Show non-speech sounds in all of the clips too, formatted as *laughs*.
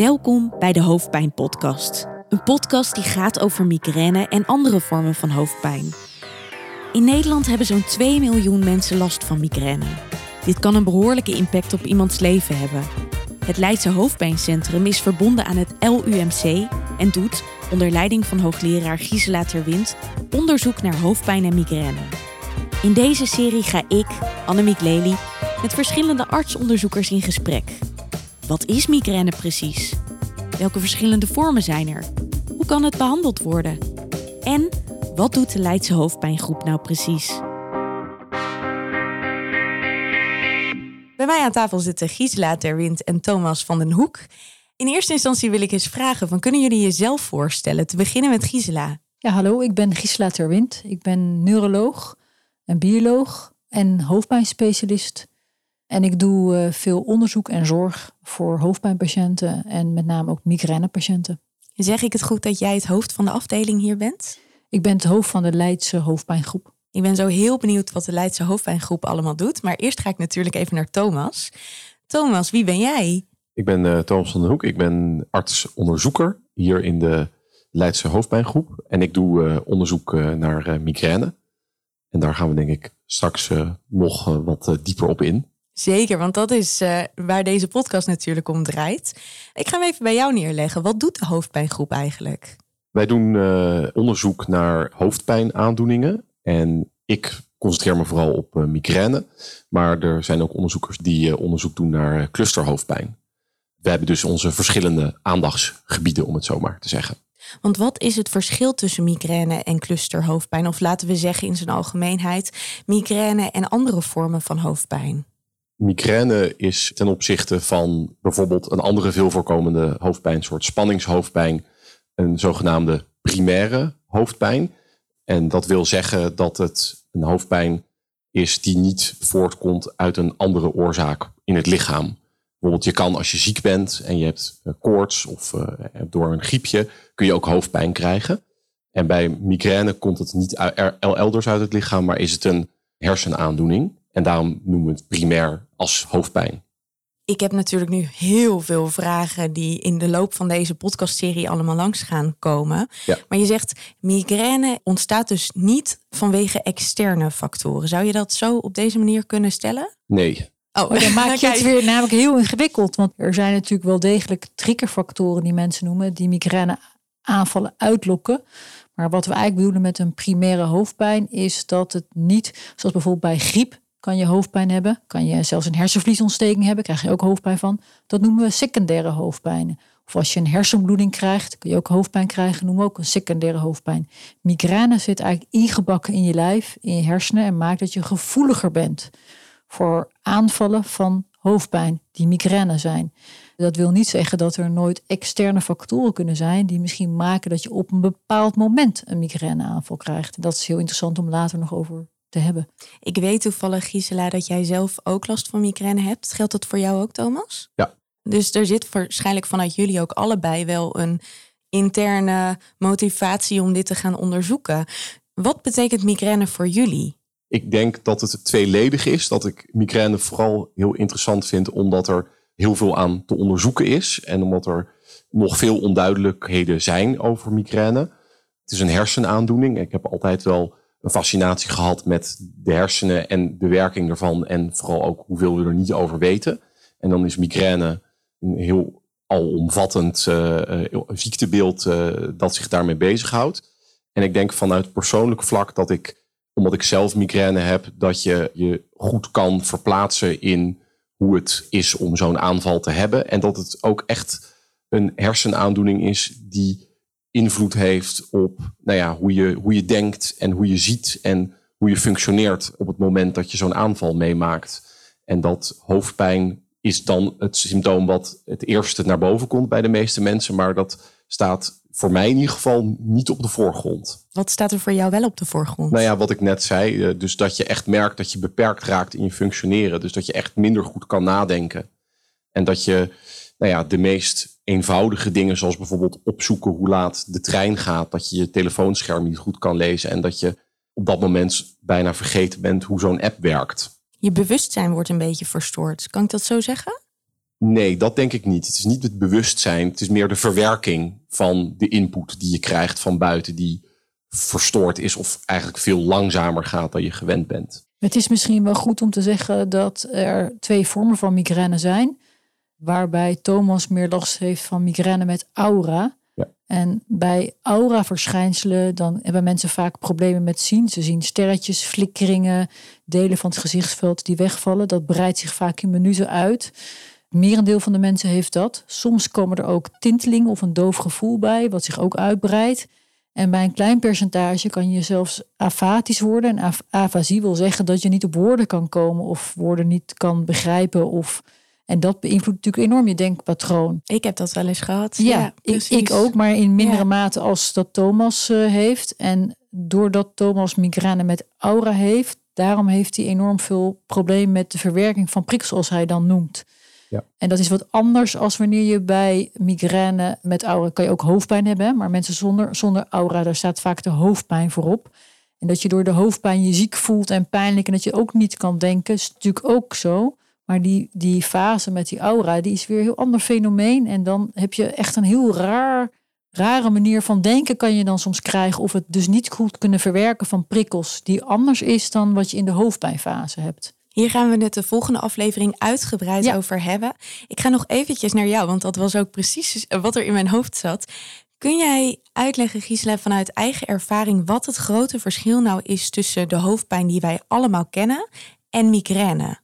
Welkom bij de Hoofdpijn Podcast. Een podcast die gaat over migraine en andere vormen van hoofdpijn. In Nederland hebben zo'n 2 miljoen mensen last van migraine. Dit kan een behoorlijke impact op iemands leven hebben. Het Leidse Hoofdpijncentrum is verbonden aan het LUMC en doet, onder leiding van hoogleraar Gisela Terwind, onderzoek naar hoofdpijn en migraine. In deze serie ga ik, Annemiek Lely, met verschillende artsonderzoekers in gesprek. Wat is migraine precies? Welke verschillende vormen zijn er? Hoe kan het behandeld worden? En wat doet de Leidse hoofdpijngroep nou precies? Bij mij aan tafel zitten Gisela Terwind en Thomas van den Hoek. In eerste instantie wil ik eens vragen: van, kunnen jullie jezelf voorstellen? Te beginnen met Gisela. Ja, hallo, ik ben Gisela Terwind. Ik ben neuroloog en bioloog en hoofdpijnspecialist. En ik doe uh, veel onderzoek en zorg voor hoofdpijnpatiënten en met name ook migrainepatiënten. Zeg ik het goed dat jij het hoofd van de afdeling hier bent? Ik ben het hoofd van de Leidse hoofdpijngroep. Ik ben zo heel benieuwd wat de Leidse hoofdpijngroep allemaal doet. Maar eerst ga ik natuurlijk even naar Thomas. Thomas, wie ben jij? Ik ben uh, Thomas van den Hoek. Ik ben arts-onderzoeker hier in de Leidse hoofdpijngroep. En ik doe uh, onderzoek uh, naar migraine. En daar gaan we denk ik straks nog wat dieper op in. Zeker, want dat is uh, waar deze podcast natuurlijk om draait. Ik ga hem even bij jou neerleggen. Wat doet de hoofdpijngroep eigenlijk? Wij doen uh, onderzoek naar hoofdpijnaandoeningen. En ik concentreer me vooral op uh, migraine. Maar er zijn ook onderzoekers die onderzoek doen naar clusterhoofdpijn. We hebben dus onze verschillende aandachtsgebieden, om het zo maar te zeggen. Want wat is het verschil tussen migraine en clusterhoofdpijn? Of laten we zeggen in zijn algemeenheid, migraine en andere vormen van hoofdpijn? Migraine is ten opzichte van bijvoorbeeld een andere veel voorkomende hoofdpijn, soort spanningshoofdpijn, een zogenaamde primaire hoofdpijn. En dat wil zeggen dat het een hoofdpijn is die niet voortkomt uit een andere oorzaak in het lichaam. Bijvoorbeeld, je kan als je ziek bent en je hebt eh, koorts of uh, door een griepje, kun je ook hoofdpijn krijgen. En bij migraine komt het niet elders uit het lichaam, maar is het een hersenaandoening. En daarom noemen we het primair als hoofdpijn. Ik heb natuurlijk nu heel veel vragen die in de loop van deze podcastserie allemaal langs gaan komen. Ja. Maar je zegt migraine ontstaat dus niet vanwege externe factoren. Zou je dat zo op deze manier kunnen stellen? Nee. Oh, dan maak je *laughs* het weer namelijk heel ingewikkeld. Want er zijn natuurlijk wel degelijk triggerfactoren die mensen noemen, die migraine aanvallen uitlokken. Maar wat we eigenlijk bedoelen met een primaire hoofdpijn is dat het niet, zoals bijvoorbeeld bij griep, kan je hoofdpijn hebben. Kan je zelfs een hersenvliesontsteking hebben, krijg je ook hoofdpijn van. Dat noemen we secundaire hoofdpijnen. Of als je een hersenbloeding krijgt, kun je ook hoofdpijn krijgen, noemen we ook een secundaire hoofdpijn. Migraine zit eigenlijk ingebakken in je lijf, in je hersenen en maakt dat je gevoeliger bent voor aanvallen van hoofdpijn die migraine zijn. Dat wil niet zeggen dat er nooit externe factoren kunnen zijn die misschien maken dat je op een bepaald moment een migraineaanval krijgt. Dat is heel interessant om later nog over te hebben. Ik weet toevallig, Gisela, dat jij zelf ook last van migraine hebt. Geldt dat voor jou ook, Thomas? Ja. Dus er zit waarschijnlijk vanuit jullie ook allebei wel een interne motivatie om dit te gaan onderzoeken. Wat betekent migraine voor jullie? Ik denk dat het tweeledig is. Dat ik migraine vooral heel interessant vind, omdat er heel veel aan te onderzoeken is. En omdat er nog veel onduidelijkheden zijn over migraine. Het is een hersenaandoening. Ik heb altijd wel een fascinatie gehad met de hersenen en de werking ervan. En vooral ook hoeveel we er niet over weten. En dan is migraine een heel alomvattend uh, ziektebeeld uh, dat zich daarmee bezighoudt. En ik denk vanuit persoonlijk vlak dat ik, omdat ik zelf migraine heb, dat je je goed kan verplaatsen in hoe het is om zo'n aanval te hebben. En dat het ook echt een hersenaandoening is die invloed heeft op nou ja, hoe, je, hoe je denkt en hoe je ziet en hoe je functioneert op het moment dat je zo'n aanval meemaakt. En dat hoofdpijn is dan het symptoom wat het eerste naar boven komt bij de meeste mensen, maar dat staat voor mij in ieder geval niet op de voorgrond. Wat staat er voor jou wel op de voorgrond? Nou ja, wat ik net zei, eh, dus dat je echt merkt dat je beperkt raakt in je functioneren, dus dat je echt minder goed kan nadenken. En dat je nou ja, de meest eenvoudige dingen, zoals bijvoorbeeld opzoeken hoe laat de trein gaat, dat je je telefoonscherm niet goed kan lezen en dat je op dat moment bijna vergeten bent hoe zo'n app werkt. Je bewustzijn wordt een beetje verstoord. Kan ik dat zo zeggen? Nee, dat denk ik niet. Het is niet het bewustzijn. Het is meer de verwerking van de input die je krijgt van buiten, die verstoord is of eigenlijk veel langzamer gaat dan je gewend bent. Het is misschien wel goed om te zeggen dat er twee vormen van migraine zijn. Waarbij Thomas meer last heeft van migraine met aura. Ja. En bij aura-verschijnselen dan hebben mensen vaak problemen met zien. Ze zien sterretjes, flikkeringen, delen van het gezichtsveld die wegvallen. Dat breidt zich vaak in minuten uit. Merendeel van de mensen heeft dat. Soms komen er ook tintelingen of een doof gevoel bij, wat zich ook uitbreidt. En bij een klein percentage kan je zelfs afatisch worden. En af- afasie wil zeggen dat je niet op woorden kan komen of woorden niet kan begrijpen. Of, en dat beïnvloedt natuurlijk enorm je denkpatroon. Ik heb dat wel eens gehad. Ja, ik, ook, maar in mindere Ja. mate als dat Thomas eh, heeft. En doordat Thomas migraine met aura heeft, daarom heeft hij enorm veel problemen met de verwerking van prikkels, zoals hij dan noemt. Ja. En dat is wat anders als wanneer je bij migraine met aura kan je ook hoofdpijn hebben. hè, Maar mensen zonder, zonder aura, daar staat vaak de hoofdpijn voorop. En dat je door de hoofdpijn je ziek voelt en pijnlijk en dat je ook niet kan denken, is natuurlijk ook zo. Maar die, die fase met die aura, die is weer een heel ander fenomeen. En dan heb je echt een heel raar, rare manier van denken kan je dan soms krijgen. Of het dus niet goed kunnen verwerken van prikkels. Die anders is dan wat je in de hoofdpijnfase hebt. Hier gaan we het de volgende aflevering uitgebreid Ja. over hebben. Ik ga nog eventjes naar jou, want dat was ook precies wat er in mijn hoofd zat. Kun jij uitleggen, Gisela, vanuit eigen ervaring wat het grote verschil nou is tussen de hoofdpijn die wij allemaal kennen en migraine?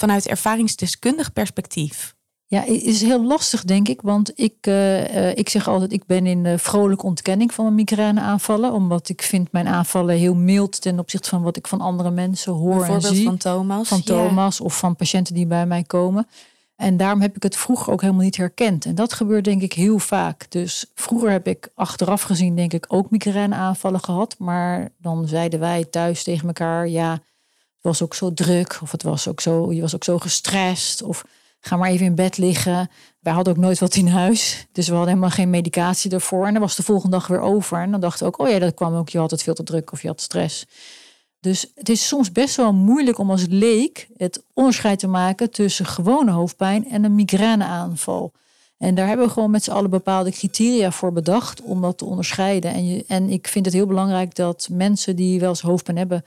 Vanuit ervaringsdeskundig perspectief. Ja, het is heel lastig, denk ik. Want ik, eh, eh, ik zeg altijd, ik ben in de vrolijke ontkenning van mijn migraineaanvallen. Omdat ik vind mijn aanvallen heel mild ten opzichte van wat ik van andere mensen hoor en zie. van Thomas. van Ja. Thomas of van patiënten die bij mij komen. En daarom heb ik het vroeger ook helemaal niet herkend. En dat gebeurt denk ik heel vaak. Dus vroeger heb ik achteraf gezien denk ik ook migraineaanvallen gehad. Maar dan zeiden wij thuis tegen elkaar, ja, het was ook zo druk. Of het was ook zo, je was ook zo gestrest. Of ga maar even in bed liggen. Wij hadden ook nooit wat in huis. Dus we hadden helemaal geen medicatie ervoor. En dan was de volgende dag weer over. En dan dachten we ook, oh ja, dat kwam ook, je had het veel te druk of je had stress. Dus het is soms best wel moeilijk om als leek het onderscheid te maken tussen gewone hoofdpijn en een migraineaanval. En daar hebben we gewoon met z'n allen bepaalde criteria voor bedacht om dat te onderscheiden. En, je, en ik vind het heel belangrijk dat mensen die wel eens hoofdpijn hebben,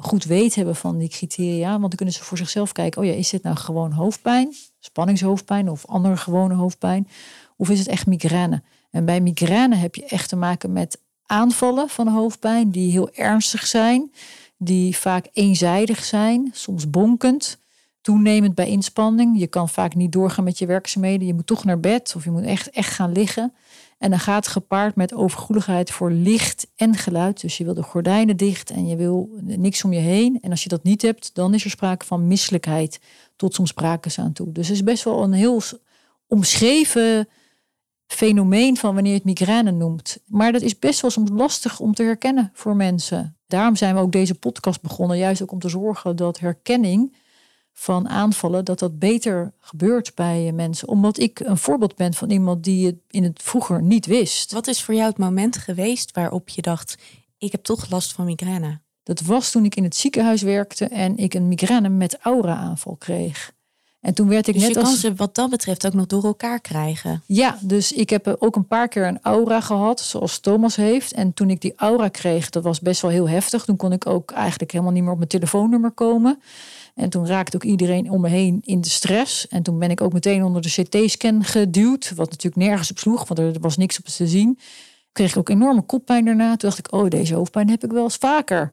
goed weet hebben van die criteria. Want dan kunnen ze voor zichzelf kijken, oh ja, is dit nou gewoon hoofdpijn, spanningshoofdpijn of andere gewone hoofdpijn? Of is het echt migraine? En bij migraine heb je echt te maken met aanvallen van hoofdpijn die heel ernstig zijn, die vaak eenzijdig zijn, soms bonkend, toenemend bij inspanning. Je kan vaak niet doorgaan met je werkzaamheden, je moet toch naar bed of je moet echt, echt gaan liggen. En dan gaat het gepaard met overgevoeligheid voor licht en geluid. Dus je wil de gordijnen dicht en je wil niks om je heen. En als je dat niet hebt, dan is er sprake van misselijkheid tot soms sprake aan toe. Dus het is best wel een heel omschreven fenomeen van wanneer je het migraine noemt. Maar dat is best wel soms lastig om te herkennen voor mensen. Daarom zijn we ook deze podcast begonnen, juist ook om te zorgen dat herkenning van aanvallen, dat dat beter gebeurt bij mensen. Omdat ik een voorbeeld ben van iemand die het in het vroeger niet wist. Wat is voor jou het moment geweest waarop je dacht, ik heb toch last van migraine? Dat was toen ik in het ziekenhuis werkte en ik een migraine met aura-aanval kreeg. En toen werd ik Dus net je kan als ze wat dat betreft ook nog door elkaar krijgen. Ja, dus ik heb ook een paar keer een aura gehad, zoals Thomas heeft. En toen ik die aura kreeg, dat was best wel heel heftig. Toen kon ik ook eigenlijk helemaal niet meer op mijn telefoonnummer komen. En toen raakte ook iedereen om me heen in de stress. En toen ben ik ook meteen onder de CT-scan geduwd, wat natuurlijk nergens op sloeg, want er was niks op te zien. Kreeg ik ook enorme koppijn daarna. Toen dacht ik, oh, deze hoofdpijn heb ik wel eens vaker.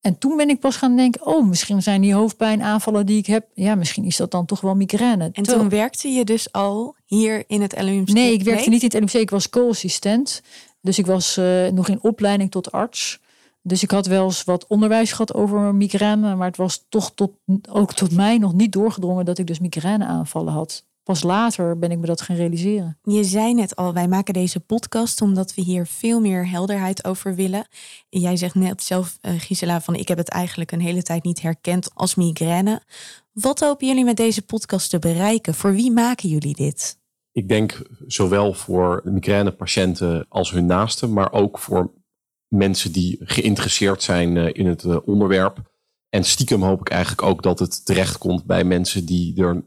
En toen ben ik pas gaan denken, oh, misschien zijn die hoofdpijnaanvallen die ik heb, ja, misschien is dat dan toch wel migraine. En toen werkte je dus al hier in het LUMC? Nee, ik werkte niet in het LUMC. Ik was co-assistent. Dus ik was eh, nog in opleiding tot arts. Dus ik had wel eens wat onderwijs gehad over migraine. Maar het was toch tot, ook tot mij nog niet doorgedrongen dat ik dus migraineaanvallen had. Pas later ben ik me dat gaan realiseren. Je zei net al, wij maken deze podcast omdat we hier veel meer helderheid over willen. Jij zegt net zelf, eh, Gisela, van ik heb het eigenlijk een hele tijd niet herkend als migraine. Wat hopen jullie met deze podcast te bereiken? Voor wie maken jullie dit? Ik denk zowel voor migrainepatiënten als hun naasten, maar ook voor mensen die geïnteresseerd zijn eh, in het eh, onderwerp. En stiekem hoop ik eigenlijk ook dat het terechtkomt bij mensen die er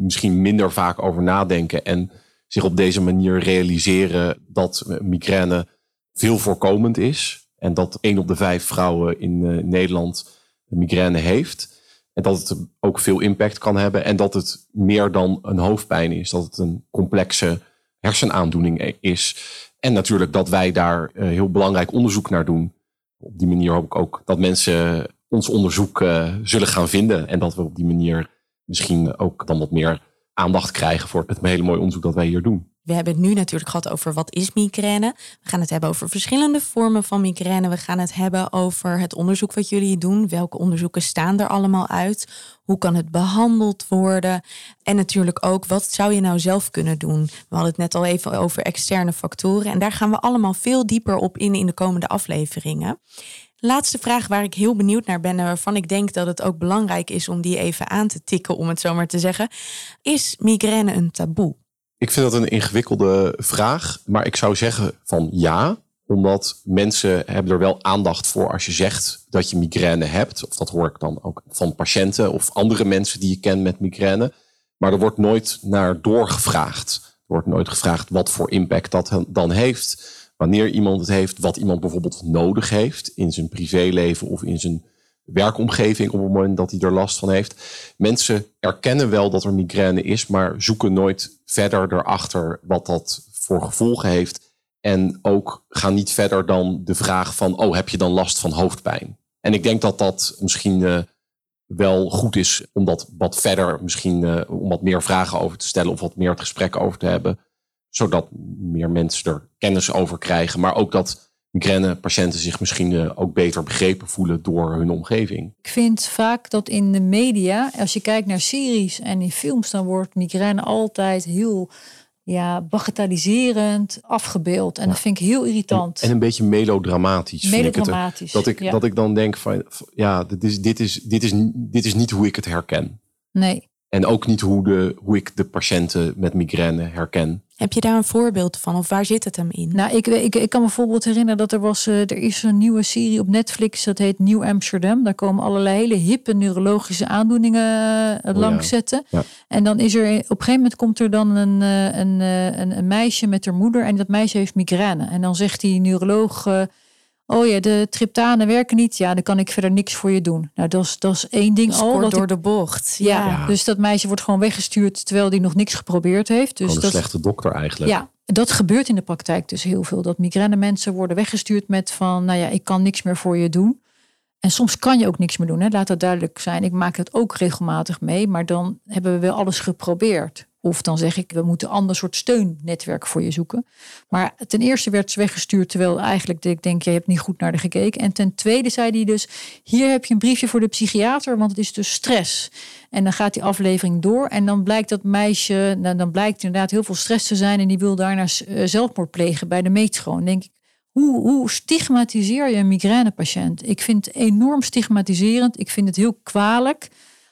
misschien minder vaak over nadenken en zich op deze manier realiseren dat migraine veel voorkomend is. En dat één op de vijf vrouwen in Nederland migraine heeft. En dat het ook veel impact kan hebben. En dat het meer dan een hoofdpijn is. Dat het een complexe hersenaandoening is. En natuurlijk dat wij daar uh, heel belangrijk onderzoek naar doen. Op die manier hoop ik ook dat mensen ons onderzoek uh, zullen gaan vinden. En dat we op die manier misschien ook dan wat meer aandacht krijgen voor het hele mooie onderzoek dat wij hier doen. We hebben het nu natuurlijk gehad over wat is migraine. We gaan het hebben over verschillende vormen van migraine. We gaan het hebben over het onderzoek wat jullie doen. Welke onderzoeken staan er allemaal uit? Hoe kan het behandeld worden? En natuurlijk ook, wat zou je nou zelf kunnen doen? We hadden het net al even over externe factoren. En daar gaan we allemaal veel dieper op in in de komende afleveringen. Laatste vraag waar ik heel benieuwd naar ben en waarvan ik denk dat het ook belangrijk is om die even aan te tikken, om het zo maar te zeggen. Is migraine een taboe? Ik vind dat een ingewikkelde vraag, maar ik zou zeggen van ja, omdat mensen hebben er wel aandacht voor als je zegt dat je migraine hebt. Of dat hoor ik dan ook van patiënten of andere mensen die je kent met migraine. Maar er wordt nooit naar doorgevraagd. Er wordt nooit gevraagd wat voor impact dat dan heeft. Wanneer iemand het heeft, wat iemand bijvoorbeeld nodig heeft in zijn privéleven of in zijn werkomgeving op het moment dat hij er last van heeft. Mensen erkennen wel dat er migraine is, maar zoeken nooit verder erachter wat dat voor gevolgen heeft. En ook gaan niet verder dan de vraag van, oh, heb je dan last van hoofdpijn? En ik denk dat dat misschien uh, wel goed is om dat wat verder, misschien uh, om wat meer vragen over te stellen of wat meer het gesprek over te hebben. Zodat meer mensen er kennis over krijgen. Maar ook dat migraine-patiënten zich misschien uh, ook beter begrepen voelen door hun omgeving. Ik vind vaak dat in de media, als je kijkt naar series en in films, dan wordt migraine altijd heel ja, bagatelliserend afgebeeld. En dat vind ik heel irritant. En, en een beetje melodramatisch. Melodramatisch. dat, ik, dat ik dan denk van ja, dit is, dit, is, dit, is, dit is niet hoe ik het herken. Nee. En ook niet hoe, de, hoe ik de patiënten met migraine herken. Heb je daar een voorbeeld van of waar zit het hem in? Nou, ik, ik, ik kan me bijvoorbeeld herinneren dat er was, er is een nieuwe serie op Netflix, dat heet New Amsterdam. Daar komen allerlei hele hippe neurologische aandoeningen uh, langs zetten. Ja. En dan is er, op een gegeven moment komt er dan een, een, een, een, meisje met haar moeder en dat meisje heeft migraine. En dan zegt die neuroloog, oh ja, de triptanen werken niet. Ja, dan kan ik verder niks voor je doen. Nou, dat is, dat is één ding al. Dat door de bocht. Ja, dus dat meisje wordt gewoon weggestuurd terwijl die nog niks geprobeerd heeft. Dus een dat, slechte dokter eigenlijk. Ja, dat gebeurt in de praktijk dus heel veel. Dat migraine mensen worden weggestuurd met van, nou ja, ik kan niks meer voor je doen. En soms kan je ook niks meer doen. Hè? Laat dat duidelijk zijn. Ik maak het ook regelmatig mee, maar dan hebben we wel alles geprobeerd. Of dan zeg ik, we moeten een ander soort steunnetwerk voor je zoeken. Maar ten eerste werd ze weggestuurd, terwijl eigenlijk ik denk, je hebt niet goed naar de gekeken. En ten tweede zei hij dus, hier heb je een briefje voor de psychiater, want het is dus stress. En dan gaat die aflevering door en dan blijkt dat meisje, nou, dan blijkt inderdaad heel veel stress te zijn en die wil daarna eh, zelfmoord plegen bij de meetschoon. denk ik, hoe, stigmatiseer je een migrainepatiënt? Ik vind het enorm stigmatiserend. Ik vind het heel kwalijk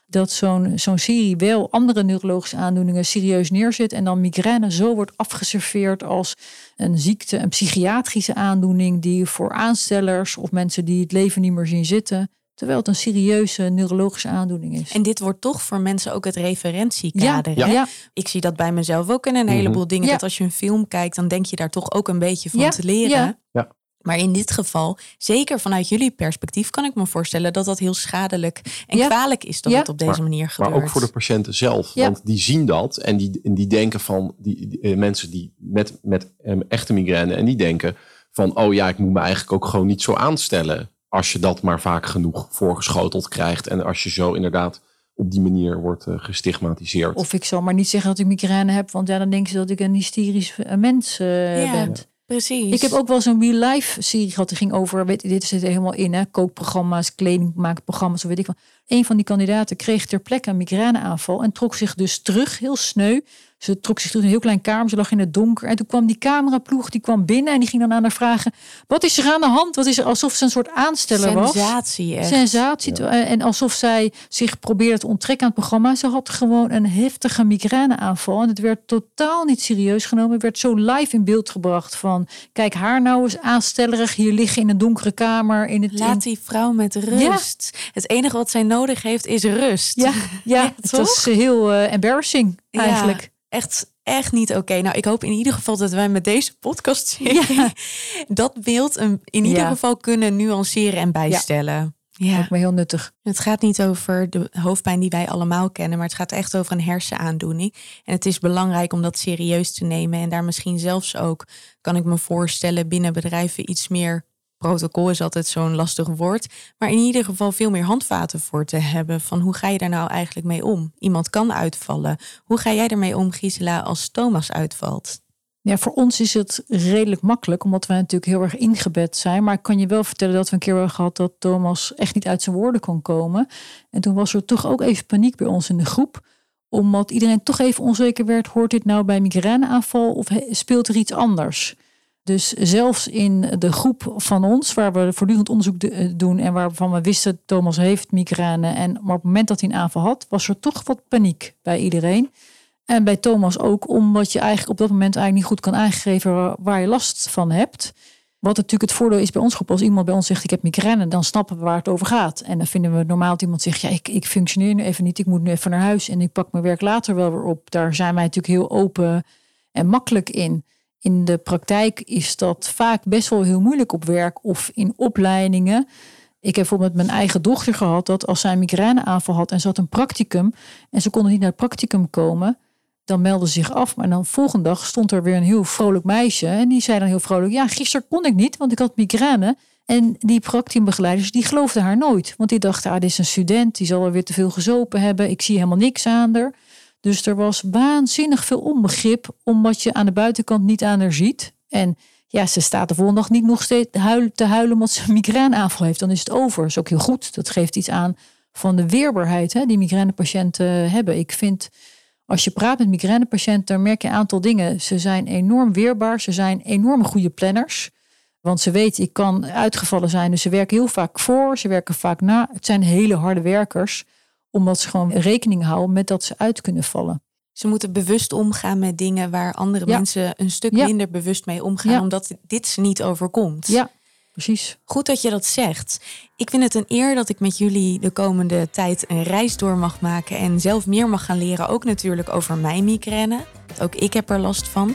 dat zo'n zo'n serie wel andere neurologische aandoeningen serieus neerzet en dan migraine zo wordt afgeserveerd als een ziekte, een psychiatrische aandoening die voor aanstellers of mensen die het leven niet meer zien zitten, terwijl het een serieuze neurologische aandoening is. En dit wordt toch voor mensen ook het referentiekader. Ja, ja. Ik zie dat bij mezelf ook in een heleboel mhm. dingen. Dat als je een film kijkt, dan denk je daar toch ook een beetje van te leren. Ja. Maar in dit geval, zeker vanuit jullie perspectief, kan ik me voorstellen dat dat heel schadelijk en kwalijk is dat het op deze manier gebeurt. Maar ook voor de patiënten zelf. Want die zien dat en die, en die denken van die, die eh, mensen die met, met um, echte migraine en die denken van oh ja, ik moet me eigenlijk ook gewoon niet zo aanstellen. Als je dat maar vaak genoeg voorgeschoteld krijgt. En als je zo inderdaad op die manier wordt uh, gestigmatiseerd. Of ik zal maar niet zeggen dat ik migraine heb, want ja, dan denken ze dat ik een hysterisch eh, mens uh, ben. Precies. Ik heb ook wel zo'n real life serie gehad. Die ging over, weet, dit zit er helemaal in, hè, kookprogramma's, kledingmaakprogramma's, zo weet ik wat. Een van die kandidaten kreeg ter plekke een migraineaanval en trok zich dus terug, heel sneu, ze trok zich terug in een heel klein kamer. Ze lag in het donker. En toen kwam die cameraploeg, die kwam binnen. En die ging dan aan haar vragen, wat is er aan de hand? Wat is er? Alsof ze een soort aansteller was. Sensatie, Sensatie. En alsof zij zich probeerde te onttrekken aan het programma. Ze had gewoon een heftige migraineaanval. En het werd totaal niet serieus genomen. Het werd zo live in beeld gebracht van... Kijk, haar nou eens aanstellerig hier liggen in een donkere kamer. In het, Laat die vrouw met rust. Het enige wat zij nodig nodig heeft is rust. Ja, *laughs* ja, Ja, het toch? was heel eh, embarrassing Ja. eigenlijk. Echt, echt niet oké. Nou, ik hoop in ieder geval dat wij met deze podcast *laughs* Ja. *laughs* dat beeld een, in ieder geval kunnen nuanceren en bijstellen. Ja. Lijkt me heel nuttig. Het gaat niet over de hoofdpijn die wij allemaal kennen, maar het gaat echt over een hersenaandoening. En het is belangrijk om dat serieus te nemen en daar misschien zelfs ook, kan ik me voorstellen, binnen bedrijven iets meer. Protocol is altijd zo'n lastig woord, maar in ieder geval veel meer handvaten voor te hebben. Van hoe ga je daar nou eigenlijk mee om? Iemand kan uitvallen. Hoe ga jij ermee om, Gisela, als Thomas uitvalt? Ja, voor ons is het redelijk makkelijk, omdat wij natuurlijk heel erg ingebed zijn. Maar ik kan je wel vertellen dat we een keer hebben gehad dat Thomas echt niet uit zijn woorden kon komen. En toen was er toch ook even paniek bij ons in de groep. Omdat iedereen toch even onzeker werd, hoort dit nou bij migraineaanval of speelt er iets anders? Dus zelfs in de groep van ons, waar we voortdurend onderzoek eh, doen en waarvan we wisten Thomas heeft migraine. En maar op het moment dat hij een aanval had, was er toch wat paniek bij iedereen. En bij Thomas ook, omdat je eigenlijk op dat moment eigenlijk niet goed kan aangeven waar, waar je last van hebt. Wat natuurlijk het voordeel is bij ons groep, als iemand bij ons zegt ik heb migraine, dan snappen we waar het over gaat. En dan vinden we normaal dat iemand zegt, ja, ik, ik functioneer nu even niet, ik moet nu even naar huis en ik pak mijn werk later wel weer op. Daar zijn wij natuurlijk heel open en makkelijk in. In de praktijk is dat vaak best wel heel moeilijk op werk of in opleidingen. Ik heb bijvoorbeeld met mijn eigen dochter gehad dat als zij een migraineaanval had en ze had een practicum en ze konden niet naar het practicum komen, dan meldde ze zich af. Maar dan volgende dag stond er weer een heel vrolijk meisje. En die zei dan heel vrolijk, ja, gisteren kon ik niet, want ik had migraine. En die practicumbegeeleiders, die geloofden haar nooit. Want die dachten, ah, dit is een student, die zal wel weer te veel gezopen hebben. Ik zie helemaal niks aan haar. Dus er was waanzinnig veel onbegrip, omdat je aan de buitenkant niet aan haar ziet. En ja, ze staat de volgende dag niet nog steeds te huilen, omdat ze een migraineaanval heeft. Dan is het over. Dat is ook heel goed. Dat geeft iets aan van de weerbaarheid hè, die migrainepatiënten hebben. Ik vind, als je praat met migrainepatiënten, dan merk je een aantal dingen. Ze zijn enorm weerbaar. Ze zijn enorme goede planners. Want ze weten, ik kan uitgevallen zijn. Dus ze werken heel vaak voor. Ze werken vaak na. Het zijn hele harde werkers. Omdat ze gewoon rekening houden met dat ze uit kunnen vallen. Ze moeten bewust omgaan met dingen waar andere Ja. mensen een stuk Ja. minder bewust mee omgaan, omdat dit ze niet overkomt. Ja, precies. Goed dat je dat zegt. Ik vind het een eer dat ik met jullie de komende tijd een reis door mag maken en zelf meer mag gaan leren. Ook natuurlijk over mijn migraine. Ook ik heb er last van.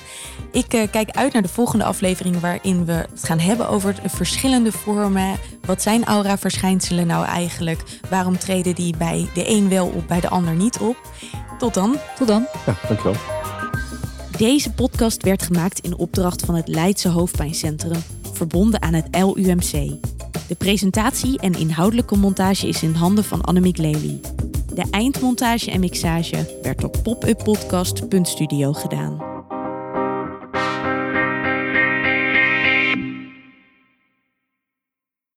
Ik eh, kijk uit naar de volgende aflevering waarin we het gaan hebben over de verschillende vormen. Wat zijn aura-verschijnselen nou eigenlijk? Waarom treden die bij de een wel op, bij de ander niet op? Tot dan. Tot dan. Ja, dankjewel. Deze podcast werd gemaakt in opdracht van het Leidse Hoofdpijncentrum, verbonden aan het LUMC. De presentatie en inhoudelijke montage is in handen van Annemiek Lely. De eindmontage en mixage werd door pop-up podcast.studio gedaan.